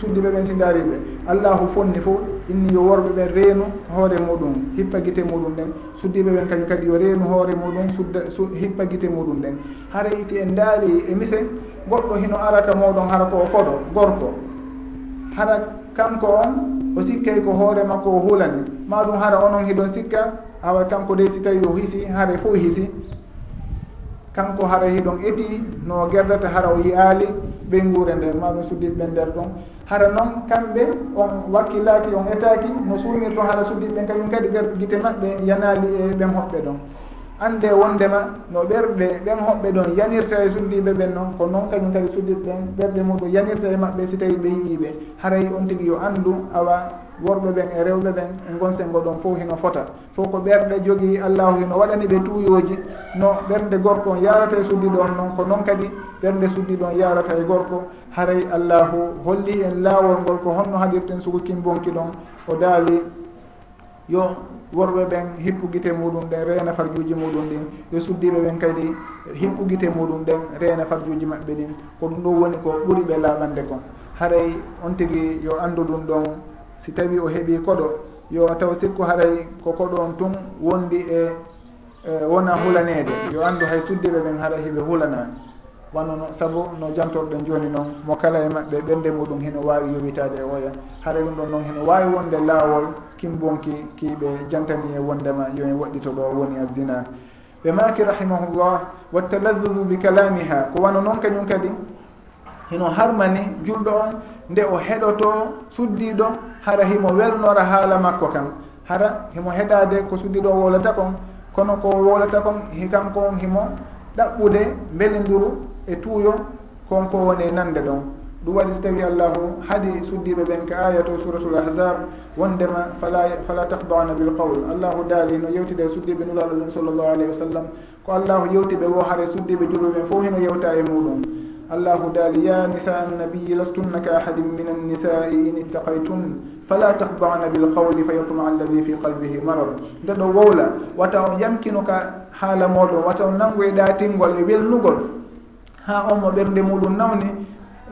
suddiɓe ɓen si daariɓe allahu fonni fof inni yo worɓe ɓen reenu hoore muɗum hippa guite muɗum ɗen suddiɓe ɓen kañum kadi yo reenu hoore muɗum sudda hippa guite muɗum ɗen haray si en daari e, e mise goɗɗo hino arata moɗon hara ko koɗo gorko. Hara kanko on o sikkay ko hoore makko o hulani maɗum hara onon hiɗon sikka awa kanko de si tawi o hisi haare fof hisi. kanko hara hiɗon eti no gerdata hara o yiyaali ɓe nguure nden maɗum suddiɓe nder ɗon. Hara noon kamɓe on wakkillaaki on etaaki no suumirton hara suddiɓe kañum kadi gite maɓɓe yanaali e ɓen hoɓɓe ɗon. Annde wondema no ɓerɗe ɓen hoɓɓe ɗon yanirta e suddiɓe ɓen noon ko noon kañum kadi suddiɓe ɓen ɓerɗe muɗum yanirta e maɓɓe si tawi ɓe yiiɓe. Haray on tigi yo anndu awa worɓe ɓen e rewɓe ɓen e gonsengo ɗon fof hino fota. Fof ko ɓerɗe jogii allahu hino waɗani ɓe tuuyoji no ɓernde gorko on yarata e suddi ɗon noon ko noon kadi ɓernde suddi ɗon yarata e gorko. Haray allahu holli en laawol ngol ko honno haɗirten sugu kimbonki ɗon o daawi yo worɓe ɓen hippugite muɗum ɗen reena farjuji muɗum ɗin. Yo suddiɓe ɓen kadi hippugite muɗum ɗen reena farjuji maɓɓe ɗin. Ko ɗum ɗo woni ko ɓuri ɓe laaɓande kon. Haray on tigi yo anndu ɗum ɗon si tawi o heeɓi koɗo yo taw sikku haray ko koɗo on tun wondi e, e wona hulanede yo andu hay suddiɓe ɓen haɗa hiɓe hulanani wonno no saabu no jantorɗen joni noon mo kala e maɓɓe ɓernde muɗum hino wawi yowitade e oya haɗa ɗum ɗon noon hino wawi wonde laawol kimbonki kiɓe jantani e wondema yoen woɗɗito ɗo woni a zina. Ɓe maki rahimahullah wa wattaladudu bi kalamiha ko wano noon kañum kadi? Hino harmani julɗo on nde o heɗoto suddiɗo hara himo welnora haala makko kan hara himo heɗade ko sudiɗo wolata kon. Kono ko wolata kon hikanko on himo ɗaɓɓude beliduru e tuuyo konko woni e nande ɗon. Ɗum waɗi so tawi allahu haɗi suddiɓe ɓen ka aya to suratul ahzab wondema fala fala tahdana bil qawl allahu daali no yewtide suddiɓe nulaɗo ɗum sallllahu alayhi wa sallam. Ko allahu yewti ɓe wo hare suddiɓe julɓeɓen fof heno yewta e muɗum allahu daali ya nisa annabiyi lastunna ka ahadin min annisai in ittaqaytun. fala tahbana bilqawli fa yatma alladi fi qalbihi marad nde ɗo wowla wata on yamkino ka haala moɗon wata on e ɗatingol e welnugol ha on mo ɓernde muɗum nawni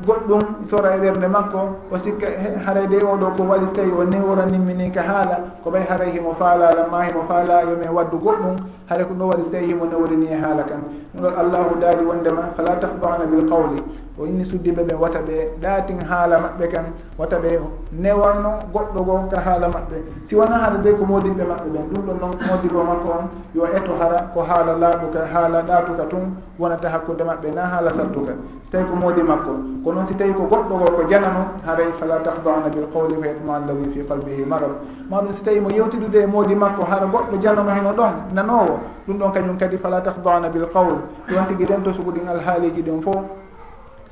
goɗɗum sora e ɓernde makko o sikka harayde oɗo ko waɗi so tawi o newora nimmini ka haala ko ɓay haray himo faalala ma himo faala yomin waddu goɗɗum hara ko ɗo waɗi so tawi himo neworini e haala kan ɗum ɗon allahu daali wondema fala tahbana bilqawli o inni suddiɓe ɓe wata ɓe ɗaatin haala maɓɓe kan wata ɓe newanno goɗɗo goo ka haala maɓɓe. Si wona haala de ko modinɓe maɓɓe ɓen ɗum ɗon noon modibo makko on yo eto hara ko haala laaɓuka haala ɗaatuka tun wonata hakkude maɓɓe na haala sattuka so tawi ko moodi makko ko noon si tawi ko goɗɗo goo ko janano haray fala tahdana bil qawli fa yatma allahi fi qalbihi marad. Maɗum si tawi mo yewtidude e moodi makko hara goɗɗo janano heno ɗon nanowo ɗum ɗon kañum kadi fala tahdana bil qawl ɗon tigui ɗen to sugu ɗin alhaaliji ɗin fof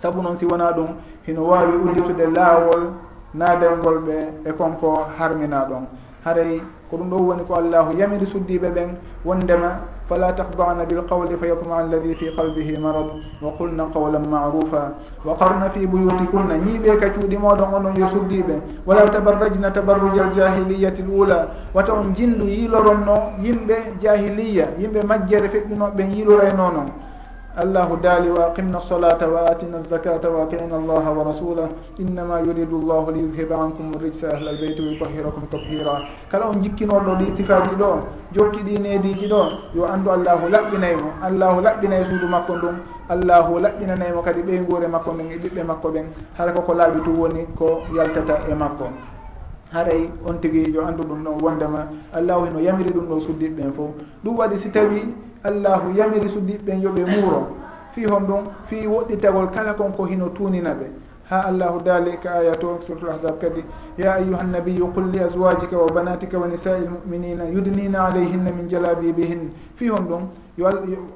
sabu noon si wona ɗum hino wawi udditude laawol naadelngol ɓe e konko harmina ɗon. Haray ko ɗum ɗo woni ko allahu yamiri suddiɓe ɓen wondema fala tahdana bilqawli fa yatma alladi fi qalbihi marad wa qulna qawlan marufa wa qarna fi buyutikunna ñiiɓe ka cuuɗi moɗon onon yo suddiɓe wala tabarrajna tabarruja aljahiliyati l ula wata on jindu yiloronno yimɓe jahiliya yimɓe majjere feɓɓinoɓe yiilorayno noon allahu daali wa aqimna alsolata wa atina alzakata wa atina allaha wa rasulah innama yuridu llahu li yudhiba ankum rijsa ahla albeyti wa yutahirakum tathira kala on jikkinoɗo ɗi sifaji ɗo jokki ɗi nediji ɗo yo andu allahu laɓɓinaymo allahu laɓɓinay suudu makko ndum allahu laɓɓinanaymo kadi ɓeygure makko ndun e ɓiɓɓe makko ɓen. Hara koko laaɓi tu woni ko yaltata e makko. Haray on tigui yo andu ɗum ɗon wondema allahu hino yamiri ɗum ɗo suddiɓe ɓen fof ɗum waɗi si tawi allahu yamiri sudiɓɓen yoɓe muuro. Fi hon ɗum fi woɗɗitagol kala kon ko hino tuunina ɓe. Ha allahu daali ka aya to suratul ahzab kadi ya ayuha nnabiyu qul li aswajika wa banatika wa nisai lmuminina yudnina alayhinna min jalabibihin fi hon ɗum yo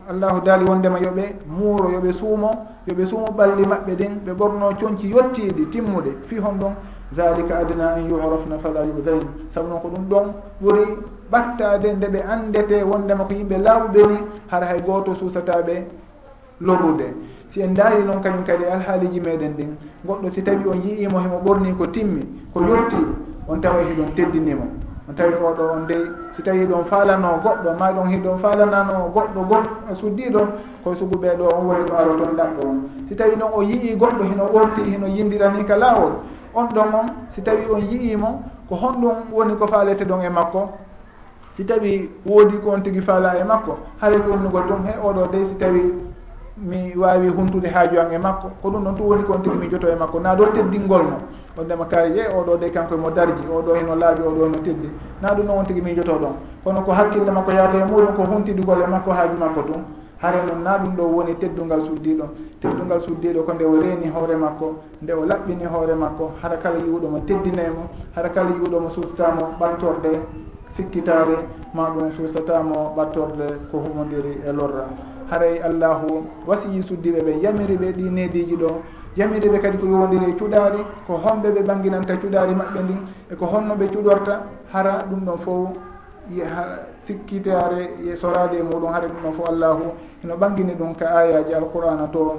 allahu daali wondema yoɓe muuro yoɓe suumo yoɓe suumo ɓalli maɓɓe ɗin ɓe ɓorno coñci yettiɗi timmuɗe fi hon ɗum dalika adna an yurafna fala yudain saabu noon ko ɗum ɗon ɓuri ɓattade nde ɓe andete wondema ko yimɓe lawɓe ni hara hay goto suusataɓe lorude. Si en daari noon kañum kadi alhaaliji meɗen ɗin goɗɗo si tawi on yi'imo himo ɓorni ko timmi ko yetti on tawa hiɗon teddinimo. On tawi oɗo on dey si tawi ɗon faalano goɗɗo ma ɗon hiɗon faalanano goɗɗo goɗɗo suddiɗon koye suguɓeɗo on woni ɗo aro toon ɗaɓɓo on si tawi noon o yii goɗɗo hino ɓorti hino yindirani ka laawol on ɗon on si tawi on yi'imo ko honɗum woni ko faalete ɗon e makko. Si tawi woodi ko on tigi faala e makko haare ko innugol ɗum he oɗo dey si tawi mi wawi huntude haaju an e makko. Ko ɗum ɗon tu woni ko on tigi mi joto e makko. Na ɗo teddingol mo on ndema kay e oɗo de kanko emo darji oɗo heno laaɓi oɗo heno teddi. Na ɗum ɗon on tigi mi joto ɗon. Kono ko hakkille makko yaata e muɗum ko huntidugol e makko haaju makko tun hare noon na ɗum ɗo woni teddungal suddiɗo teddungal suddiɗo ko nde o reeni hoore makko nde o laɓɓini hoore makko. Hara kala yuuɗomo teddinemo hara kala yuuɗomo sustamo ɓattorde sikkitare ma ɗum sustatamo ɓattorde ko humodiri e lorra. Haray allahu wasiyi suddiɓe ɓe yamiri ɓe ɗi nediji ɗo. Yamiri ɓe kadi ko yowdiri e cuɗari ko homɓe ɓe ɓanginanta cuɗari maɓɓe ndin eko honno ɓe cuɗorta. Hara ɗum ɗon fof sikkitare e sorade e muɗum hare ɗum ɗon fof allahu. Ino ɓangini ɗum ka ayaji alqur'ana to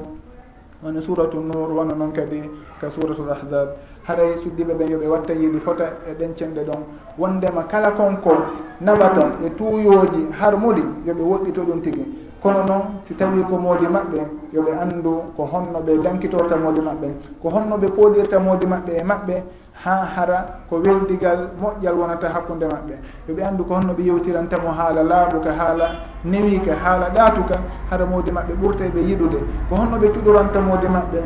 woni suratu nour wona noon kadi ka suratul ahzab haray e suddiɓe ɓen yooɓe watta yiɗi fota e ɗen cenɗe ɗon. Wondema kala konko naɓa e tuuyoji harmuɗi yooɓe woɗɗito ɗum tigi. Kono noon si tawi ko moodi maɓɓe yooɓe anndu ko honno ɓe dankitorta moodi maɓɓe. Ko honno ɓe pooɗirta moodi maɓɓe e maɓɓe ha hara ko weldigal moƴƴal wonata hakkude maɓɓe. Yoɓe anndu ko honno ɓe yewtirantamo haala laaɓuka haala newika haala ɗaatuka hara moodi maɓɓe ɓurta ɓe yiɗude. Ko honno ɓe cuɗorantamode maɓɓe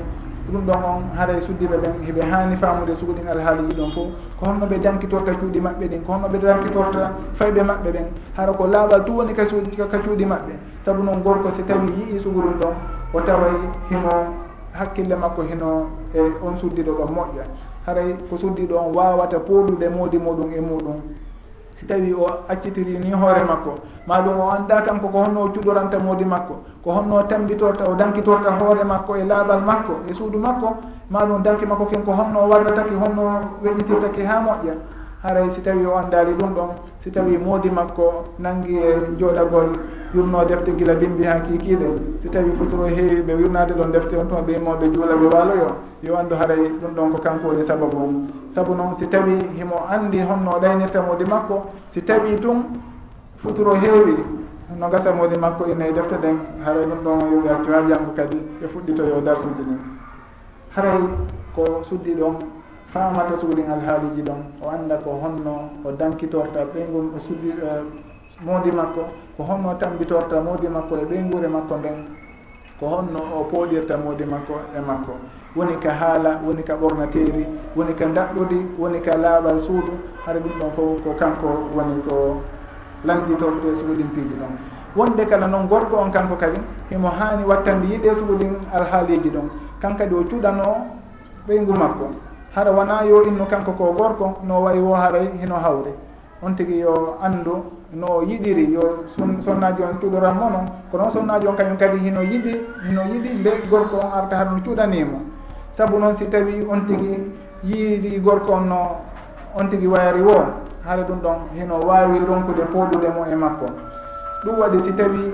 ɗum ɗon on haray suddiɓe ɓen heɓe hani famude suguɗin alhaaliji ɗon fof ko honno ɓe dankitorta cuuɗi maɓɓe ɗin ko honno ɓe dankitorta fayɓe maɓɓe ɓen hara ko laaɓal tu woni ka cuuɗi maɓɓe. Saabu noon gorko si tawi yii sugu ɗon o taway hino hakkille makko hino e on suddiɗo ɗon moƴƴa. haray ko suddiɗo on wawata poolude moodi muɗum e muɗum. Si tawi o accitiri ni hoore makko ma ɗum o annda kanko ko honno o cuɗoranta moodi makko ko honno tambitorta o dankitorta hoore makko e laaɓal makko e suudu makko ma ɗum danki makko ken ko honno warrataki honno weƴitirtaki ha moƴƴa. Haray si tawi o anndari ɗum ɗon si tawi moodi makko nangi e jooɗagol yurno defte gila bimbi ha kikiɗe si tawi kotoro heewi ɓe wirnade ɗon defte on tuma ɓe immoɓe juula ɓe waaloyo yo. Andu haray ɗum ɗon ko kanko woni sababu mum sabu noon si tawi himo andi honno ɗaynirta moodi makko si tawi tun futuro heewi no gasa moodi makko ina e defte ɗen haray ɗum ɗon yoɓe accu ha janngo kadi ɓe fuɗɗitoyo darsuji ɗin haray ko suddi ɗon famata suuɗin alhaaliji ɗon o anda ko honno o dankitorta ɓeygol o suddi eh, moodi makko ko honno tambitorta moodi makko e ɓeyngure makko nden ko honno o pooɗirta moodi makko e makko. Woni ka haala woni ka ɓornateeri woni ka daɗɗudi woni ka laaɓal suudu. Hara ɗum ɗon fof ko kanko woni ko lanɗitorte suuɗimpiiji ɗon. Wonde kala noon gorko on kanko kadi himo haani wattandi yiɗe suuɗin alhaaliji ɗon. Kan kadi o cuɗano ɓeygu makko. Hara wona yo innu kanko ko gorko no wayi wo haray hino hawre. On tigi yo anndu no yiɗiri yo sonnaji on cuɗoranmo noon ko noon sonnaji on kañum kadi hino yiɗi hino yiɗi nde gorko on arta haɗum cuɗanimo. Saabu noon si tawi on tigui yiiri gorko on no on tigui wayari wo haara ɗum ɗon hino wawi ronkude pooɗude mum e makko. Ɗum waɗi si tawi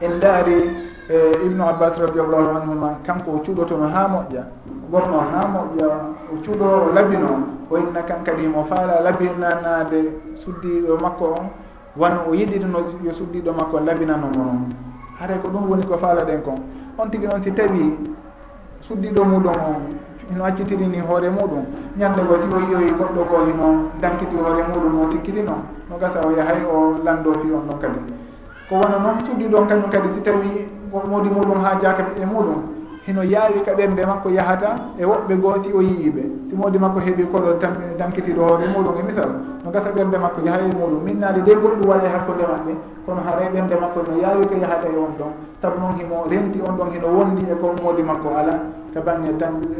en daari e ibnu abbas radiallahu anhuma kanko o cuuɗotono ha moƴƴa gonno ha moƴƴa o cuuɗo o labino o inna kan kadi mo faala labinanade suddiɗo makko on wan o yiɗitino yo suddiɗo makko labinanomo noon. Haray ko ɗum woni ko faala ɗen kon. On tigi noon si tawi suddiɗo muɗum on hino accitirini hoore muɗum ñande go si o yiyoyi goɗɗo ko hino dankiti hoore muɗum o sikkitino no gasa o yahay o lando fi on ɗon kadi. Ko wona noon suddiɗon kañum kadi si tawi modi muɗum ha jakaɓe e muɗum. Hino yaawi ka ɓernde makko yahata e woɓɓe goo si o yii ɓe simode makko heeɓi koɗo dankitiɗo hoore muɗum e misal no gasa ɓernde makko yaha e muɗum. Minnaade de goɗɗum waɗe hakkude maɓɓe. Kono hara e ɓernde makko no yaawi ko yahata e on ɗon. Saabu noon himo renti on ɗon hino wondi e ko modi makko ala to bange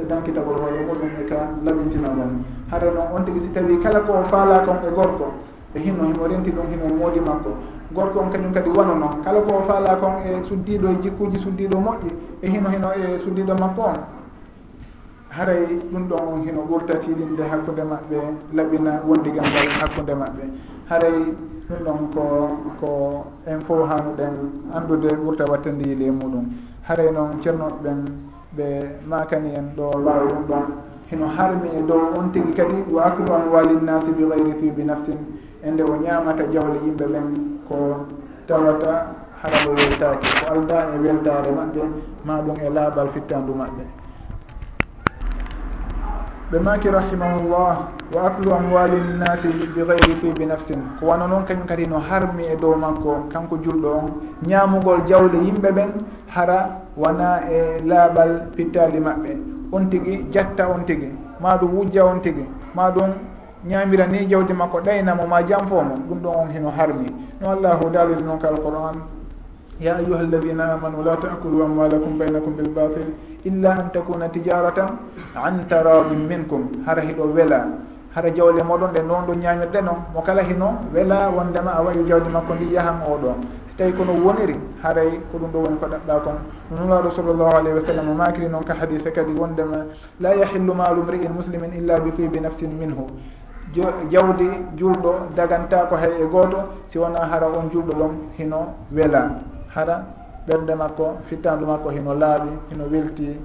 dankitagol hoore muɗum e ka laɓintinagol hara noon on tigi si tawi kala ko faala kon e gorko e hinno himo renti ɗum hino e moodi makko. gorko on kañum kadi wanono. Kala ko faala kon e suddiɗo e jikkuji suddiɗo moƴƴi e hino hino e suddiɗo makko on. Haray ɗum ɗon on hino ɓurtatiɗinde hakkude maɓɓe laɓina wondigal ngal hakkude maɓɓe. Haray ɗum ɗon ko ko en fo hanuɗen andude ɓurta wattande yiile muɗum. Haray noon ceernoɓe ɓen ɓe makani en ɗo wawi ɗum ɗon. Hino harmi e dow on tigui kadi wa akru an walinnasi bi gayri fi bi nafsin. e nde o ñamata jawle yimɓe ɓen ko tawata haraba weltaki ko alda e weltare maɓɓe ma ɗum e laaɓal fittandu maɓɓe. Ɓe maki rahimahullah wa aklu amwali nnasi bi gayri tibi nafsin. Ko wana noon kañum kadi no harmi e dow makko kanko julɗo on. Ñamugol jawle yimɓe ɓen hara wona e laaɓal pittali maɓɓe. On tigui jatta on tigui ma ɗum wujja on tigui ma ɗum ñaamira ni jawdi makko ɗaynamo ma jamfomo ɗum ɗon on hino harmi. No allahu daaliri noon ka alquran. Ya ayuha alladina amanu la taakulu amwalakum baynakum bilbatil illa an takuna tijaratan an taradin minkum. Hara hiɗo wela. Hara jawle moɗon ɗe noon ɗo ñamirɗe noon mo kala hino wela wondema a wayi jawdi makko ndi yahan oɗo so tawi kono woniri haray ko ɗum ɗo woni ko ɗaɓɓa kon nunulaɗo sallllahu alayhi wa sallam makiri noon ka hadise kadi wondema la yahillu malu mri'in muslimin illa bi tibi nafsin minhu. jawdi julɗo daganta ko hay e gooto si wona hara on julɗo ɗon hino wela. Hara ɓerde makko fittandu makko hino laaɓi hino welti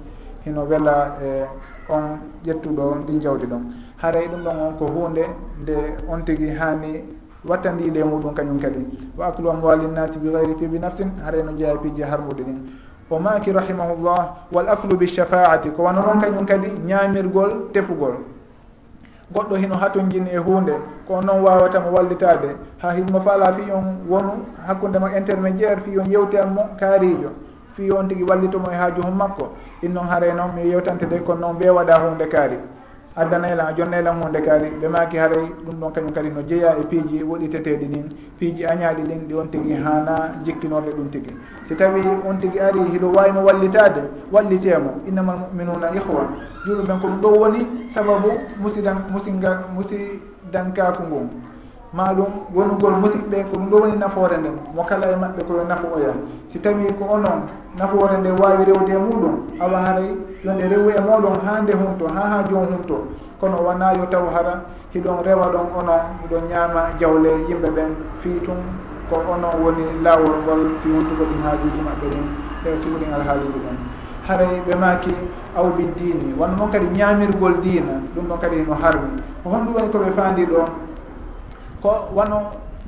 hino wela e on ƴettuɗo ɗin jawdi ɗon. Haray e ɗum ɗon on ko hunde nde on tigui hani wattandile e muɗum kañum kadi. Wa aklu amwalinnasi bi gayri fi bi nafsin haray no jeeya e piiji harmude ɗin. O maki rahimahullah wal aklu bi shafaati ko wano noon kañum kadi ñamirgol tefugol. goɗɗo hino hatojini e hunde ko noon wawatamo wallitade. Ha himo faala fi on wonu hakkudema intermédiaire fi on yewtiyan kaarijo fi on tigui wallitomo e haaju hum makko. In noon haare noon mi yewtante de kono noon ɓe waɗa hunde kaari. addanaylan jonnaylan hunde kaari. Ɓe maaki haray ɗum ɗon kañum kadi no jeeya e piiji woɗiteteɗi ɗin piiji añaaɗi ɗin ɗi on tigi hana jikkinorde ɗum tigi. Si tawi on tigi ari hiɗo wawimo wallitade wallitemo innama almuminuna ihwa julɓen ko ɗum ɗo woni sababu musidan musinga musidankaku ngun maɗum wonugol musidɓe ko ɗum ɗo woni nafoore nden mo kala e maɓɓe koyo nafooya si tawi ko onon nafoore nde wawi rewde e muɗum awa haray yonde rewu e moɗon ha nde hunto ha ha jon hunto kono wona yo taw hara hiɗon rewa ɗon onon hiɗon ñaama jawle yimɓe ɓen fii tun ko onon woni laawol ngol fi wuttugo ɗin haajuji maɓɓe ɗin e siguɗin alhaaliji ɗen. Haray ɓe maaki awbi diini won noon kadi ñaamirgol diina ɗum ɗon kadi no harmi. Ko honɗum woni koɓe faandi ɗo ko wono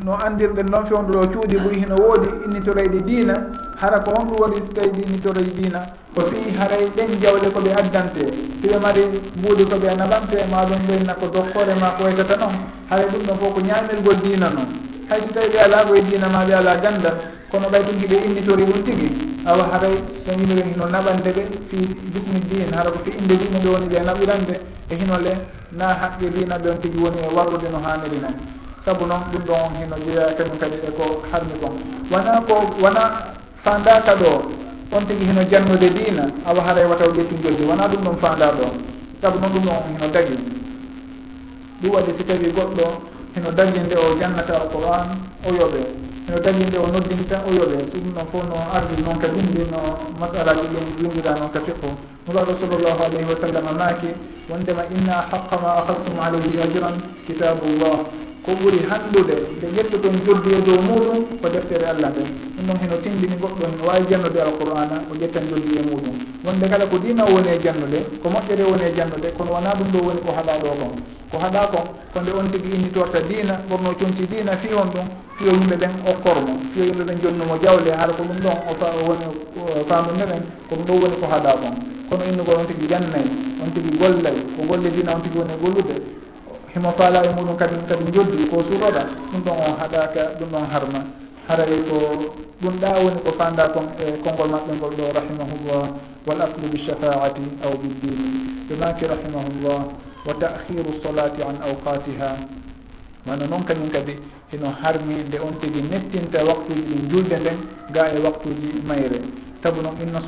no andirɗen noon fewnuɗo cuuɗi ɓuri hino woodi innitoreyɗi diina hara ko honɗum woni so tawi ɗi innitoreyɗi diina ko fii haray ɗen jawle ko ɓe addante. Fiɓe mari mbuuɗi ko ɓe naɓante maɗum ɓenna ko dokkore ma ko waytata noon haray ɗum ɗon fof ko ñaamirgol diina noon hay so tawi ɓe ala koye diina ma ɓe ala gandal kono ɓay ɗum giɓe innitori ɗum tigi. Awa haray so yimɓe hino naɓande ɓe fi bismi din hara ko fi inde ɗum ɓe woni ɓe naɓirande e hino le na haqqillina ɓe on tigi woni e warrude no hanniri noon saabu noon ɗum ɗon on hino jeeya e kañum kadi e ko harmi kon. Wona ko wona fandaka ɗo on tigi hino jannude diina awa haray e wataw ɓettugoldi wona ɗum ɗon fanda ɗo saabu noon ɗum on hino dagi ɗum waɗi si tawi goɗɗo hino daginde o jannata alquran o yoɓe. Hino daginde o noddinta o yoɓe. Ɗum ɗon fof no ardi noon ka bindi no masalaji ɗin windira noon ka fiqu nuraɗo sallllahu alayhi wa sallam maaki wondema inna haqa ma ahadtum alayhi ajran kitabu llah ko ɓuri hallude nde ƴettuɗon joddi e dow muɗum ko deftere allah nden ɗum noon heno tindini goɗɗo heno wawi jannude alqur'ana o ƴettan joddi e muɗum. Wonde kala ko dina woni e jannude ko moƴƴere woni e jannude kono wona ɗum ɗo woni ko haɗa ɗo kon. Ko haɗa kon ko nde on tigui innitorta dina ɓorno comci dina fi on ɗum fiyo yimɓe ɓen okkormo fiyo yimɓe ɓen jonnumo jawle haɗa ko ɗum ɗon o woni famuderen ko ɗum ɗo woni ko haɗa kon. Kono innugol on tigui jannayi on tigui gollay ko golle dina on tigui woni e gollude himo faala e muɗum kadi kadi joddi ko suroɗa ɗum ɗon on haɗaka ɗum ɗon harma. Haray e ko ɗum ɗa woni ko fanda kon e konngol maɓɓe ngol ɗo rahimahullah wal aklu bishafaati aw biddini ɓe maki rahimahullah wa tahiru solati an awqatiha mana noon kañum kadi eno harmi nde on tigi nettinta waktuji ɗi julde nden ga e waktuji mayre. Saabu noon inna